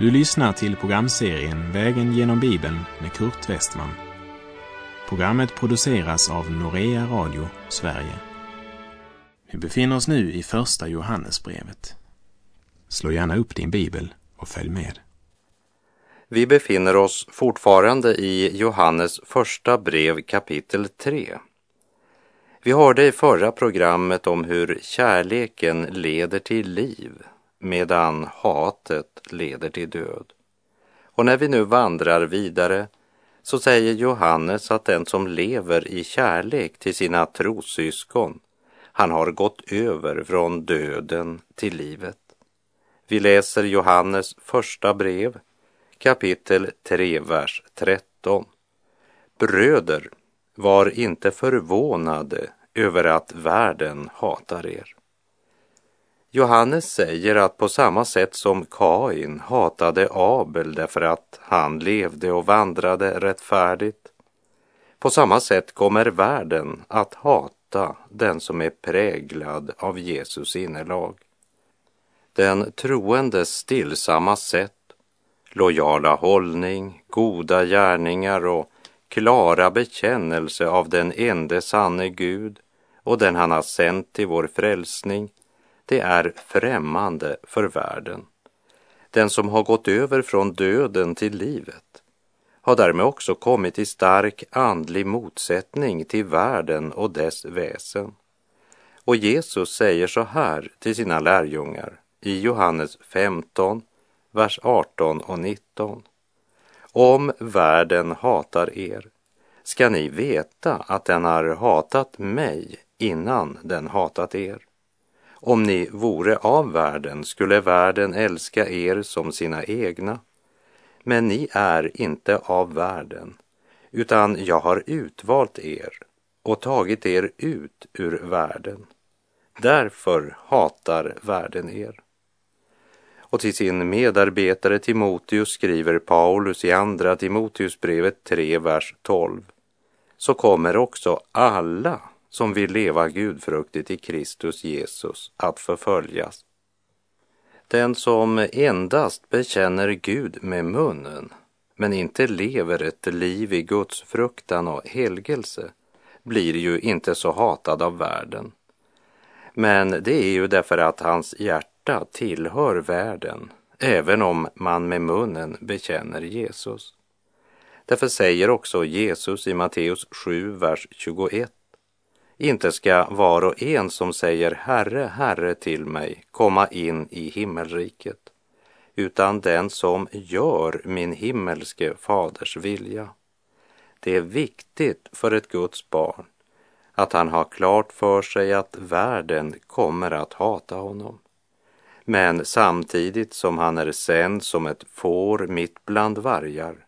Du lyssnar till programserien Vägen genom Bibeln med Kurt Westman. Programmet produceras av Norea Radio Sverige. Vi befinner oss nu i Första Johannesbrevet. Slå gärna upp din bibel och följ med. Vi befinner oss fortfarande i Johannes första brev kapitel 3. Vi hörde i förra programmet om hur kärleken leder till liv medan hatet leder till död. Och när vi nu vandrar vidare så säger Johannes att den som lever i kärlek till sina trossyskon, han har gått över från döden till livet. Vi läser Johannes första brev, kapitel 3, vers 13. Bröder, var inte förvånade över att världen hatar er. Johannes säger att på samma sätt som Kain hatade Abel därför att han levde och vandrade rättfärdigt, på samma sätt kommer världen att hata den som är präglad av Jesus innelag. Den troendes stillsamma sätt, lojala hållning, goda gärningar och klara bekännelse av den ende sanne Gud och den han har sänt till vår frälsning det är främmande för världen. Den som har gått över från döden till livet har därmed också kommit i stark andlig motsättning till världen och dess väsen. Och Jesus säger så här till sina lärjungar i Johannes 15, vers 18 och 19. Om världen hatar er ska ni veta att den har hatat mig innan den hatat er. Om ni vore av världen skulle världen älska er som sina egna. Men ni är inte av världen, utan jag har utvalt er och tagit er ut ur världen. Därför hatar världen er. Och till sin medarbetare Timoteus skriver Paulus i Andra Timoteusbrevet 3, vers 12. Så kommer också alla som vill leva gudfruktigt i Kristus Jesus att förföljas. Den som endast bekänner Gud med munnen men inte lever ett liv i Guds fruktan och helgelse blir ju inte så hatad av världen. Men det är ju därför att hans hjärta tillhör världen, även om man med munnen bekänner Jesus. Därför säger också Jesus i Matteus 7, vers 21 inte ska var och en som säger Herre, Herre till mig komma in i himmelriket, utan den som gör min himmelske faders vilja. Det är viktigt för ett Guds barn att han har klart för sig att världen kommer att hata honom. Men samtidigt som han är sänd som ett får mitt bland vargar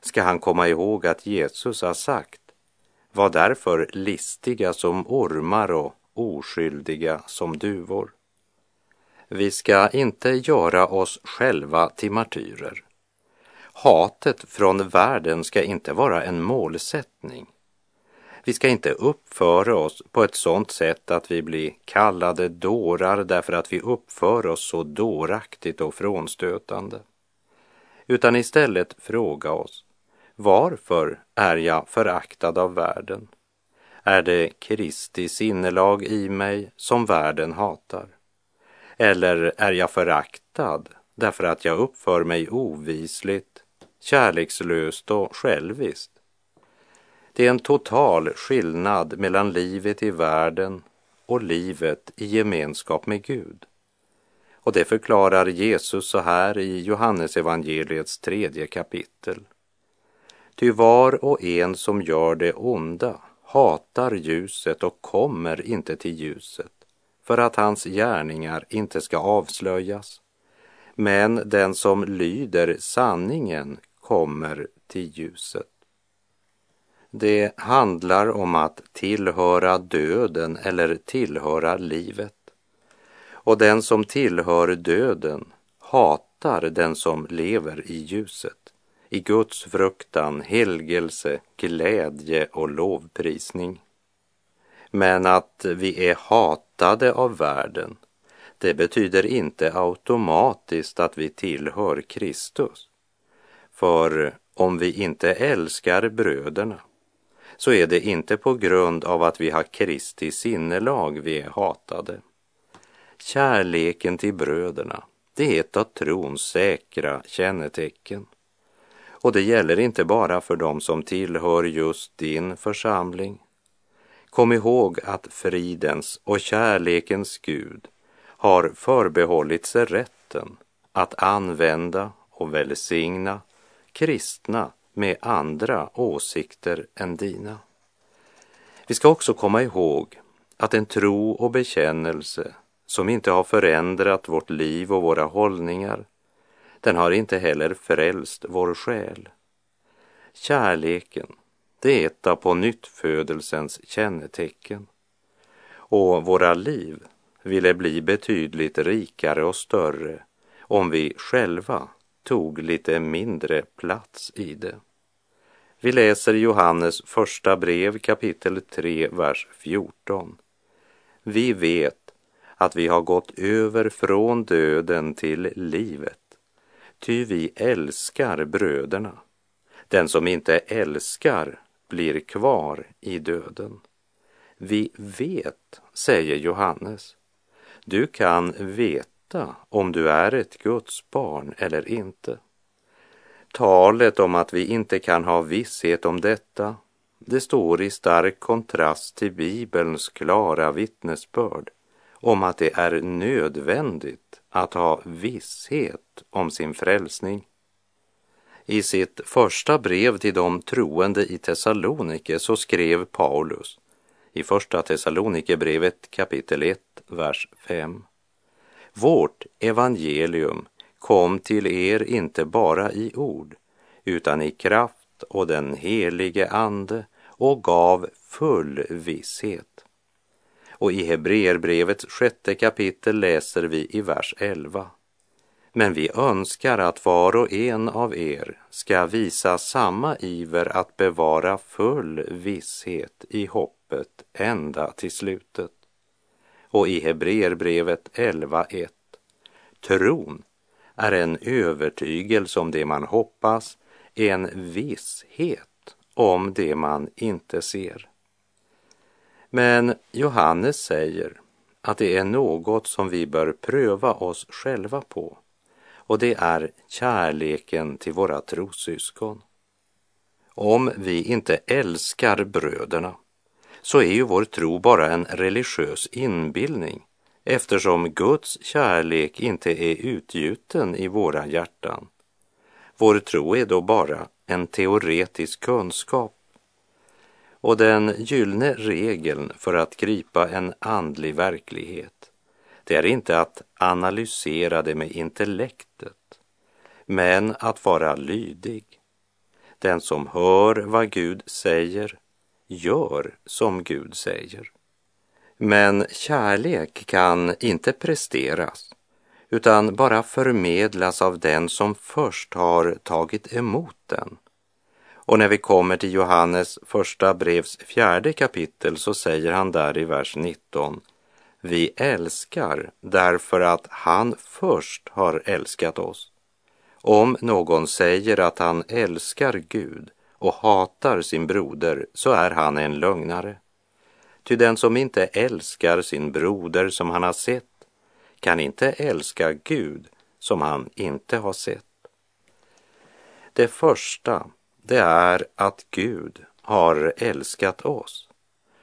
ska han komma ihåg att Jesus har sagt var därför listiga som ormar och oskyldiga som duvor. Vi ska inte göra oss själva till martyrer. Hatet från världen ska inte vara en målsättning. Vi ska inte uppföra oss på ett sådant sätt att vi blir kallade dårar därför att vi uppför oss så dåraktigt och frånstötande. Utan istället fråga oss, varför är jag föraktad av världen? Är det Kristi sinnelag i mig som världen hatar? Eller är jag föraktad därför att jag uppför mig ovisligt, kärlekslöst och själviskt? Det är en total skillnad mellan livet i världen och livet i gemenskap med Gud. Och det förklarar Jesus så här i Johannesevangeliets tredje kapitel. Ty var och en som gör det onda hatar ljuset och kommer inte till ljuset för att hans gärningar inte ska avslöjas. Men den som lyder sanningen kommer till ljuset. Det handlar om att tillhöra döden eller tillhöra livet. Och den som tillhör döden hatar den som lever i ljuset i Guds fruktan, helgelse, glädje och lovprisning. Men att vi är hatade av världen, det betyder inte automatiskt att vi tillhör Kristus. För om vi inte älskar bröderna så är det inte på grund av att vi har Kristi sinnelag vi är hatade. Kärleken till bröderna, det är ett av trons säkra kännetecken. Och det gäller inte bara för dem som tillhör just din församling. Kom ihåg att fridens och kärlekens Gud har förbehållit sig rätten att använda och välsigna kristna med andra åsikter än dina. Vi ska också komma ihåg att en tro och bekännelse som inte har förändrat vårt liv och våra hållningar, den har inte heller frälst vår själ. Kärleken, det är ett av på nyttfödelsens kännetecken. Och våra liv ville bli betydligt rikare och större om vi själva tog lite mindre plats i det. Vi läser Johannes första brev kapitel 3, vers 14. Vi vet att vi har gått över från döden till livet, ty vi älskar bröderna. Den som inte älskar blir kvar i döden. Vi vet, säger Johannes. Du kan veta om du är ett Guds barn eller inte. Talet om att vi inte kan ha visshet om detta, det står i stark kontrast till Bibelns klara vittnesbörd om att det är nödvändigt att ha visshet om sin frälsning. I sitt första brev till de troende i Thessalonike så skrev Paulus i Första Thessalonikerbrevet kapitel 1, vers 5. Vårt evangelium kom till er inte bara i ord, utan i kraft och den helige Ande och gav full visshet. Och i Hebreerbrevets sjätte kapitel läser vi i vers 11. Men vi önskar att var och en av er ska visa samma iver att bevara full visshet i hoppet ända till slutet. Och i Hebreerbrevet 11.1. Tron är en övertygelse om det man hoppas, en visshet om det man inte ser. Men Johannes säger att det är något som vi bör pröva oss själva på och det är kärleken till våra trossyskon. Om vi inte älskar bröderna så är ju vår tro bara en religiös inbildning eftersom Guds kärlek inte är utgjuten i våra hjärtan. Vår tro är då bara en teoretisk kunskap. Och den gyllene regeln för att gripa en andlig verklighet, det är inte att analysera det med intellektet, men att vara lydig. Den som hör vad Gud säger gör som Gud säger. Men kärlek kan inte presteras utan bara förmedlas av den som först har tagit emot den. Och när vi kommer till Johannes första brevs fjärde kapitel så säger han där i vers 19 Vi älskar därför att han först har älskat oss. Om någon säger att han älskar Gud och hatar sin broder så är han en lögnare. Ty den som inte älskar sin broder som han har sett kan inte älska Gud som han inte har sett. Det första, det är att Gud har älskat oss.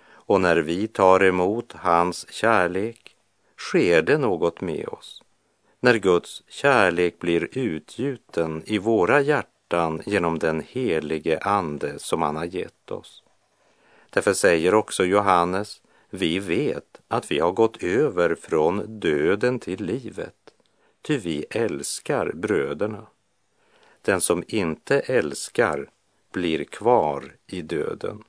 Och när vi tar emot hans kärlek sker det något med oss. När Guds kärlek blir utgjuten i våra hjärtan genom den helige Ande som han har gett oss. Därför säger också Johannes, vi vet att vi har gått över från döden till livet, ty vi älskar bröderna. Den som inte älskar blir kvar i döden.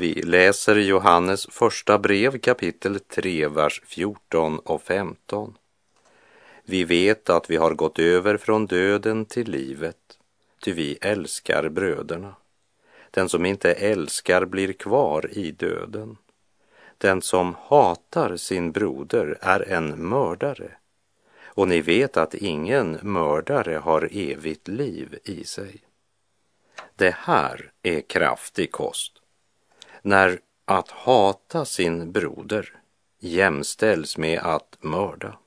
Vi läser Johannes första brev kapitel 3, vers 14 och 15. Vi vet att vi har gått över från döden till livet, ty vi älskar bröderna. Den som inte älskar blir kvar i döden. Den som hatar sin broder är en mördare. Och ni vet att ingen mördare har evigt liv i sig. Det här är kraftig kost. När att hata sin broder jämställs med att mörda.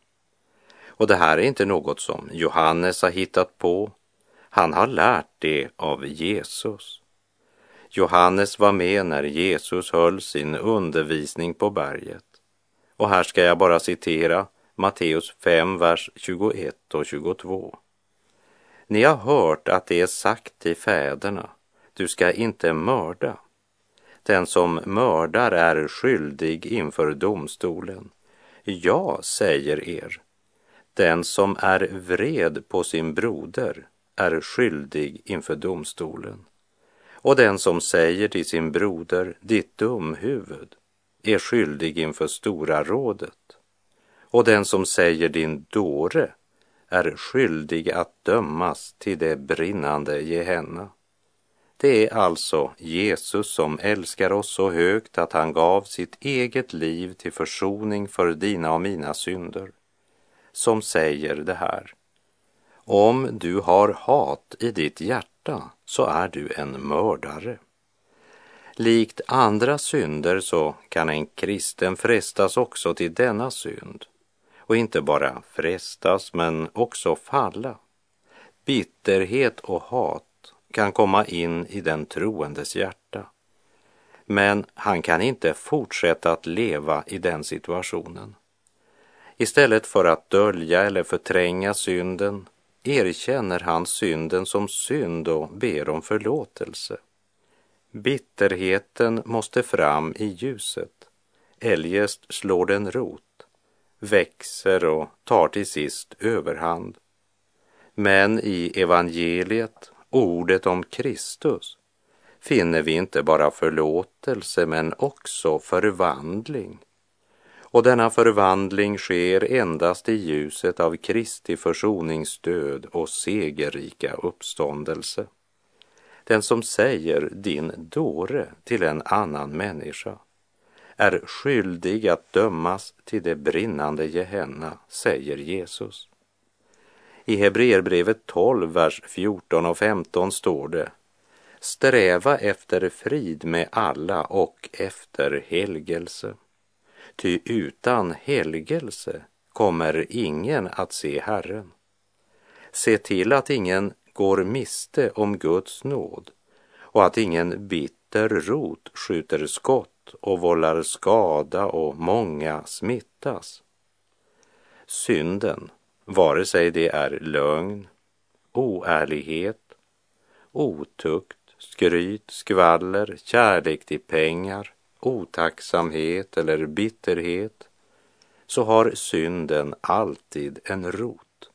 Och det här är inte något som Johannes har hittat på. Han har lärt det av Jesus. Johannes var med när Jesus höll sin undervisning på berget. Och här ska jag bara citera Matteus 5, vers 21 och 22. Ni har hört att det är sagt till fäderna, du ska inte mörda. Den som mördar är skyldig inför domstolen. Jag säger er, den som är vred på sin broder är skyldig inför domstolen. Och den som säger till sin broder, ditt dumhuvud, är skyldig inför Stora rådet. Och den som säger din dåre är skyldig att dömas till det brinnande Gehenna. Det är alltså Jesus som älskar oss så högt att han gav sitt eget liv till försoning för dina och mina synder, som säger det här. Om du har hat i ditt hjärta så är du en mördare. Likt andra synder så kan en kristen frestas också till denna synd och inte bara frestas men också falla. Bitterhet och hat kan komma in i den troendes hjärta. Men han kan inte fortsätta att leva i den situationen. Istället för att dölja eller förtränga synden erkänner han synden som synd och ber om förlåtelse. Bitterheten måste fram i ljuset, eljest slår den rot, växer och tar till sist överhand. Men i evangeliet ordet om Kristus finner vi inte bara förlåtelse men också förvandling. Och denna förvandling sker endast i ljuset av Kristi försoningsdöd och segerrika uppståndelse. Den som säger din dåre till en annan människa är skyldig att dömas till det brinnande Gehenna, säger Jesus. I Hebreerbrevet 12, vers 14 och 15 står det Sträva efter frid med alla och efter helgelse. Ty utan helgelse kommer ingen att se Herren. Se till att ingen går miste om Guds nåd och att ingen bitter rot skjuter skott och vållar skada och många smittas. Synden vare sig det är lögn, oärlighet, otukt, skryt, skvaller, kärlek till pengar, otacksamhet eller bitterhet, så har synden alltid en rot.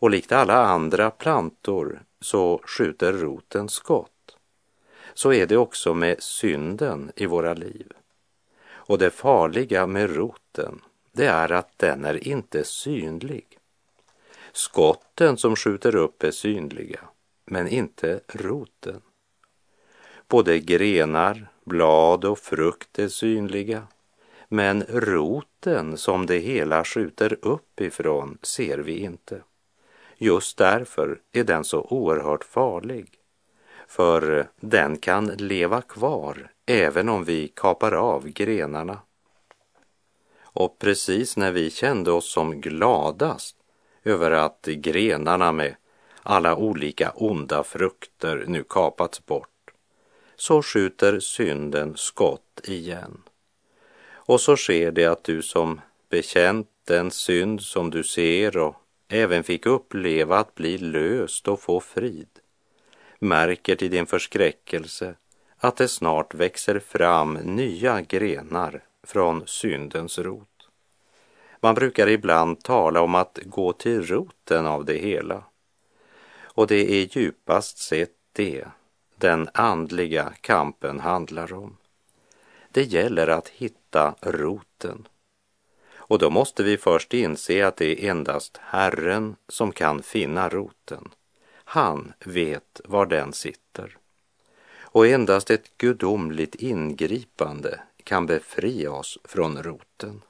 Och likt alla andra plantor så skjuter roten skott. Så är det också med synden i våra liv. Och det farliga med roten det är att den är inte synlig. Skotten som skjuter upp är synliga, men inte roten. Både grenar, blad och frukt är synliga, men roten som det hela skjuter upp ifrån ser vi inte. Just därför är den så oerhört farlig, för den kan leva kvar även om vi kapar av grenarna och precis när vi kände oss som gladast över att grenarna med alla olika onda frukter nu kapats bort, så skjuter synden skott igen. Och så sker det att du som bekänt den synd som du ser och även fick uppleva att bli löst och få frid, märker till din förskräckelse att det snart växer fram nya grenar från syndens rot. Man brukar ibland tala om att gå till roten av det hela. Och det är djupast sett det den andliga kampen handlar om. Det gäller att hitta roten. Och då måste vi först inse att det är endast Herren som kan finna roten. Han vet var den sitter. Och endast ett gudomligt ingripande kan befria oss från roten.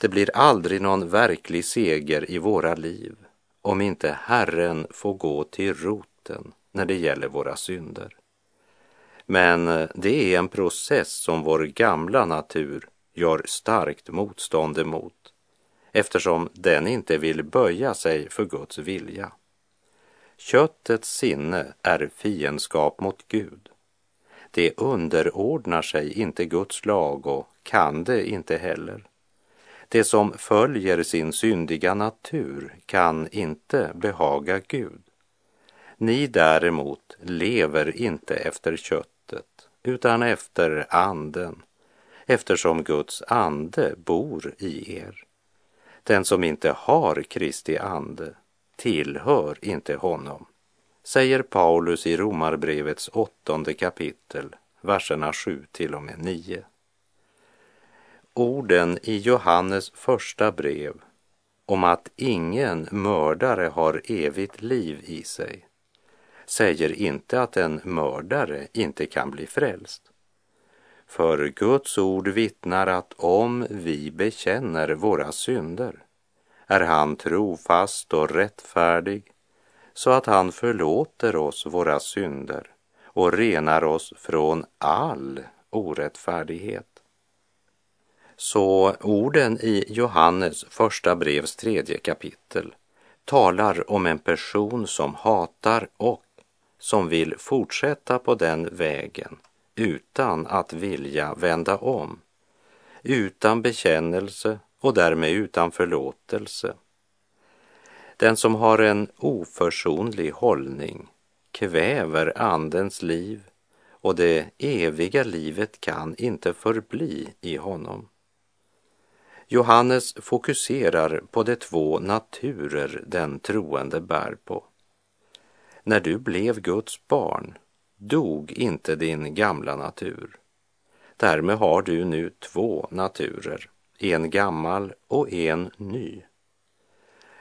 Det blir aldrig någon verklig seger i våra liv om inte Herren får gå till roten när det gäller våra synder. Men eh, det är en process som vår gamla natur gör starkt motstånd emot eftersom den inte vill böja sig för Guds vilja. Köttets sinne är fiendskap mot Gud. Det underordnar sig inte Guds lag och kan det inte heller. Det som följer sin syndiga natur kan inte behaga Gud. Ni däremot lever inte efter köttet utan efter anden eftersom Guds ande bor i er. Den som inte har Kristi ande tillhör inte honom, säger Paulus i Romarbrevets åttonde kapitel, verserna 7 till och med 9. Orden i Johannes första brev om att ingen mördare har evigt liv i sig säger inte att en mördare inte kan bli frälst. För Guds ord vittnar att om vi bekänner våra synder är han trofast och rättfärdig så att han förlåter oss våra synder och renar oss från all orättfärdighet. Så orden i Johannes första brevs tredje kapitel talar om en person som hatar och som vill fortsätta på den vägen utan att vilja vända om, utan bekännelse och därmed utan förlåtelse. Den som har en oförsonlig hållning kväver andens liv och det eviga livet kan inte förbli i honom. Johannes fokuserar på de två naturer den troende bär på. När du blev Guds barn dog inte din gamla natur. Därmed har du nu två naturer, en gammal och en ny.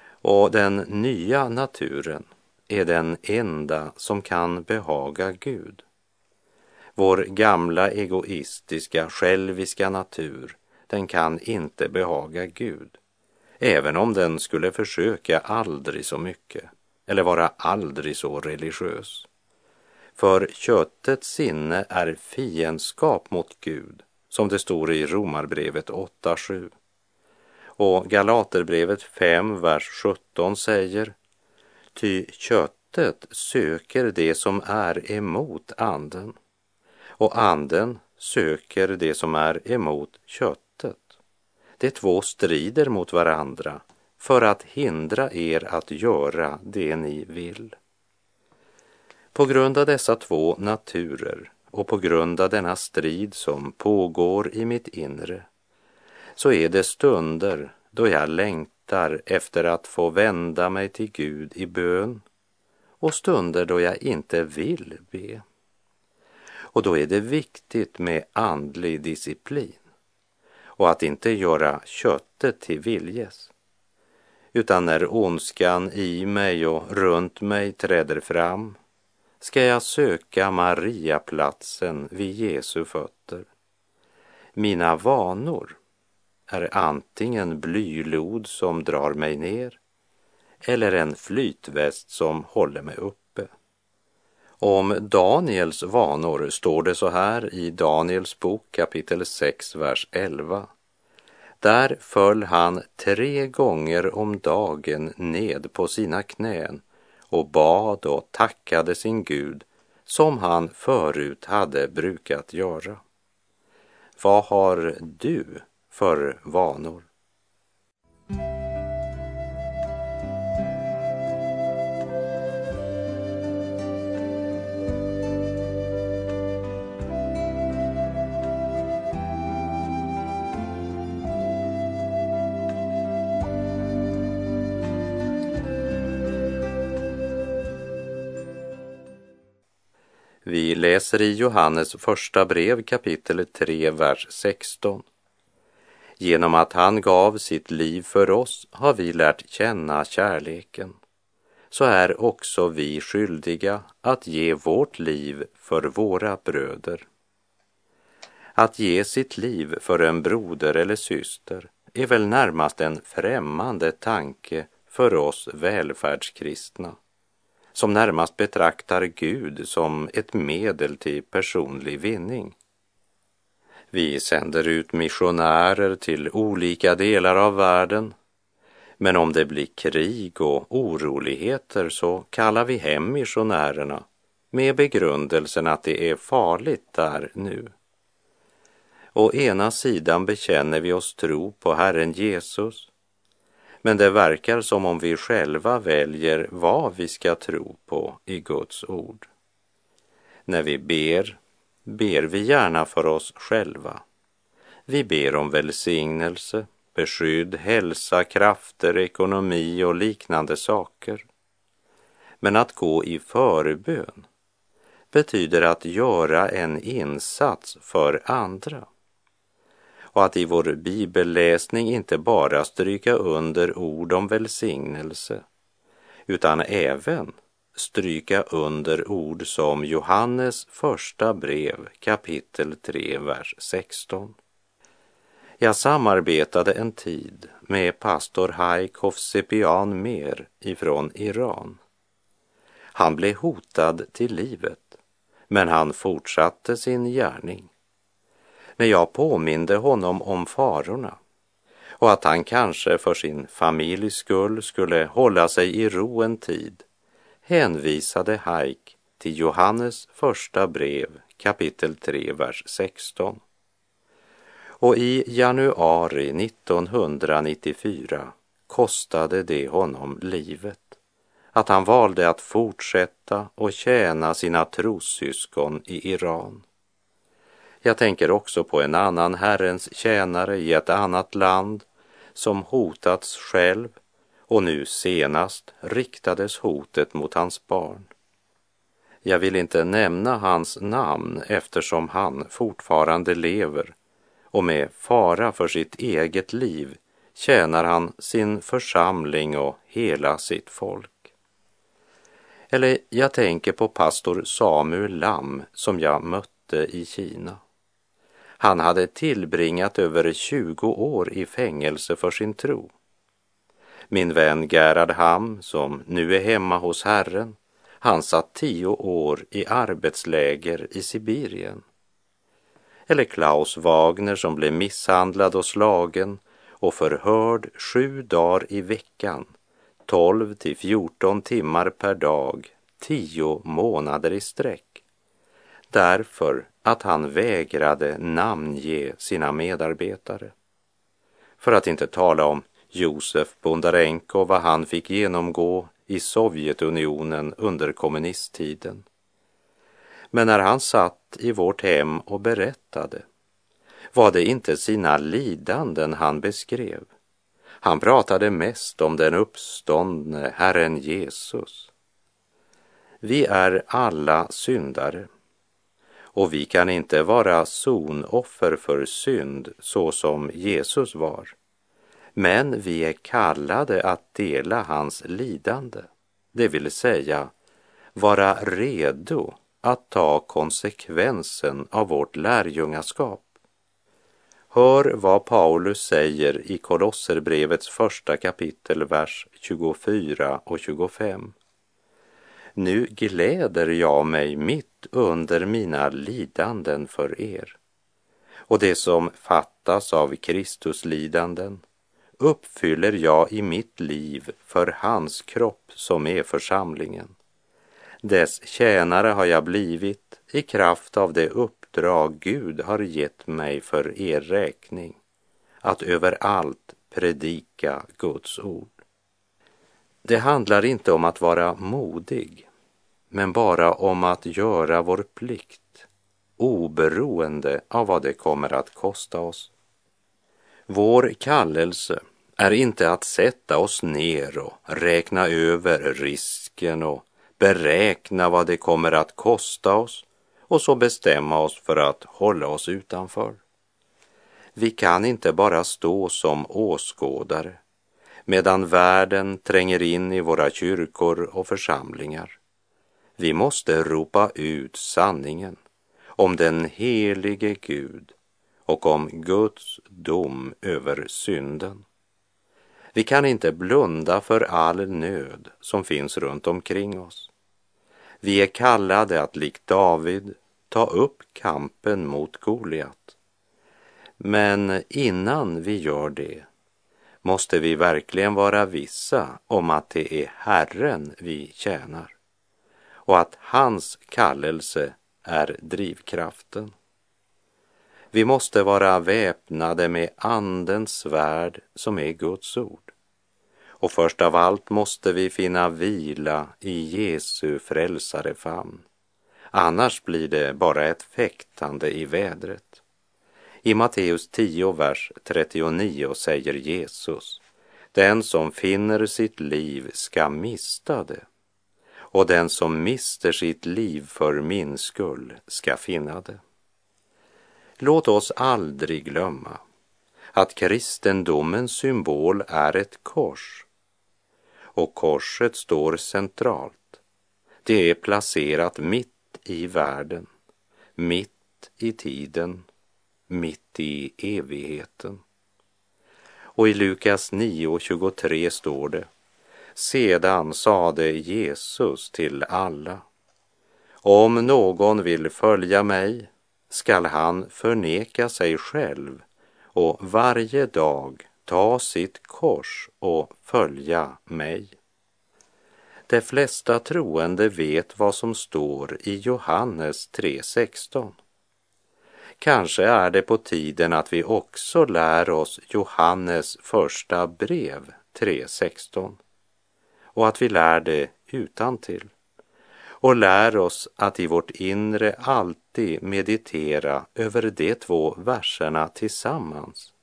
Och den nya naturen är den enda som kan behaga Gud. Vår gamla egoistiska, själviska natur, den kan inte behaga Gud, även om den skulle försöka aldrig så mycket eller vara aldrig så religiös. För köttets sinne är fiendskap mot Gud, som det står i Romarbrevet 8.7. Och Galaterbrevet 5, vers 17 säger Ty köttet söker det som är emot anden och anden söker det som är emot köttet. De två strider mot varandra för att hindra er att göra det ni vill. På grund av dessa två naturer och på grund av denna strid som pågår i mitt inre så är det stunder då jag längtar efter att få vända mig till Gud i bön och stunder då jag inte vill be. Och då är det viktigt med andlig disciplin och att inte göra köttet till viljes. Utan när ondskan i mig och runt mig träder fram ska jag söka Mariaplatsen vid Jesu fötter. Mina vanor är antingen blylod som drar mig ner eller en flytväst som håller mig uppe. Om Daniels vanor står det så här i Daniels bok kapitel 6, vers 11. Där föll han tre gånger om dagen ned på sina knän och bad och tackade sin Gud som han förut hade brukat göra. Vad har du för vanor? Läser i Johannes första brev kapitel 3, vers 16. Genom att han gav sitt liv för oss har vi lärt känna kärleken. Så är också vi skyldiga att ge vårt liv för våra bröder. Att ge sitt liv för en broder eller syster är väl närmast en främmande tanke för oss välfärdskristna som närmast betraktar Gud som ett medel till personlig vinning. Vi sänder ut missionärer till olika delar av världen. Men om det blir krig och oroligheter så kallar vi hem missionärerna med begrundelsen att det är farligt där nu. Å ena sidan bekänner vi oss tro på Herren Jesus men det verkar som om vi själva väljer vad vi ska tro på i Guds ord. När vi ber, ber vi gärna för oss själva. Vi ber om välsignelse, beskydd, hälsa, krafter, ekonomi och liknande saker. Men att gå i förbön betyder att göra en insats för andra och att i vår bibelläsning inte bara stryka under ord om välsignelse utan även stryka under ord som Johannes första brev kapitel 3, vers 16. Jag samarbetade en tid med pastor Haikov Sepian Mer ifrån Iran. Han blev hotad till livet, men han fortsatte sin gärning när jag påminde honom om farorna och att han kanske för sin familjs skull skulle hålla sig i ro en tid hänvisade Haik till Johannes första brev kapitel 3, vers 16. Och i januari 1994 kostade det honom livet att han valde att fortsätta och tjäna sina trossyskon i Iran. Jag tänker också på en annan Herrens tjänare i ett annat land som hotats själv och nu senast riktades hotet mot hans barn. Jag vill inte nämna hans namn eftersom han fortfarande lever och med fara för sitt eget liv tjänar han sin församling och hela sitt folk. Eller jag tänker på pastor Samuel Lam som jag mötte i Kina. Han hade tillbringat över 20 år i fängelse för sin tro. Min vän Gerhard Ham, som nu är hemma hos Herren, han satt tio år i arbetsläger i Sibirien. Eller Klaus Wagner som blev misshandlad och slagen och förhörd sju dagar i veckan, 12 till 14 timmar per dag, tio månader i sträck. Därför att han vägrade namnge sina medarbetare. För att inte tala om Josef Bondarenko, och vad han fick genomgå i Sovjetunionen under kommunisttiden. Men när han satt i vårt hem och berättade var det inte sina lidanden han beskrev. Han pratade mest om den uppståndne Herren Jesus. Vi är alla syndare och vi kan inte vara sonoffer för synd så som Jesus var. Men vi är kallade att dela hans lidande, det vill säga vara redo att ta konsekvensen av vårt lärjungaskap. Hör vad Paulus säger i Kolosserbrevets första kapitel, vers 24 och 25. Nu gläder jag mig mitt under mina lidanden för er. Och det som fattas av Kristus lidanden uppfyller jag i mitt liv för hans kropp som är församlingen. Dess tjänare har jag blivit i kraft av det uppdrag Gud har gett mig för er räkning, att överallt predika Guds ord. Det handlar inte om att vara modig, men bara om att göra vår plikt, oberoende av vad det kommer att kosta oss. Vår kallelse är inte att sätta oss ner och räkna över risken och beräkna vad det kommer att kosta oss och så bestämma oss för att hålla oss utanför. Vi kan inte bara stå som åskådare medan världen tränger in i våra kyrkor och församlingar. Vi måste ropa ut sanningen om den helige Gud och om Guds dom över synden. Vi kan inte blunda för all nöd som finns runt omkring oss. Vi är kallade att likt David ta upp kampen mot Goliat. Men innan vi gör det måste vi verkligen vara vissa om att det är Herren vi tjänar och att hans kallelse är drivkraften. Vi måste vara väpnade med Andens svärd som är Guds ord. Och först av allt måste vi finna vila i Jesu frälsare famn. Annars blir det bara ett fäktande i vädret. I Matteus 10, vers 39 säger Jesus, den som finner sitt liv ska mista det och den som mister sitt liv för min skull ska finna det. Låt oss aldrig glömma att kristendomens symbol är ett kors och korset står centralt. Det är placerat mitt i världen, mitt i tiden, mitt i evigheten. Och i Lukas 9.23 står det sedan sade Jesus till alla, om någon vill följa mig skall han förneka sig själv och varje dag ta sitt kors och följa mig. De flesta troende vet vad som står i Johannes 3.16. Kanske är det på tiden att vi också lär oss Johannes första brev 3.16 och att vi lär det utan till och lär oss att i vårt inre alltid meditera över de två verserna tillsammans.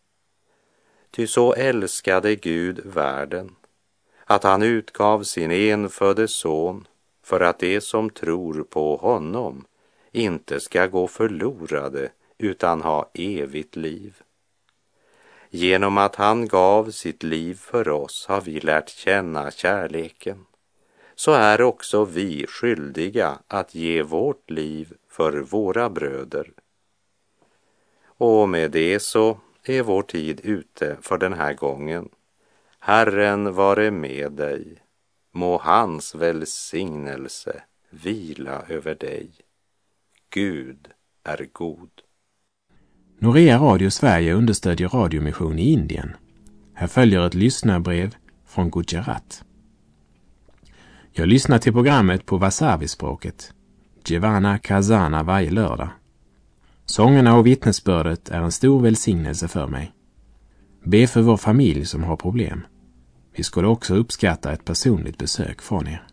Ty så älskade Gud världen att han utgav sin enfödde son för att de som tror på honom inte ska gå förlorade utan ha evigt liv. Genom att han gav sitt liv för oss har vi lärt känna kärleken. Så är också vi skyldiga att ge vårt liv för våra bröder. Och med det så är vår tid ute för den här gången. Herren vare med dig. Må hans välsignelse vila över dig. Gud är god. Norea Radio Sverige understödjer radiomission i Indien. Här följer ett lyssnarbrev från Gujarat. Jag lyssnar till programmet på wasavi-språket, Jivana Kazana, varje lördag. Sångerna och vittnesbördet är en stor välsignelse för mig. Be för vår familj som har problem. Vi skulle också uppskatta ett personligt besök från er.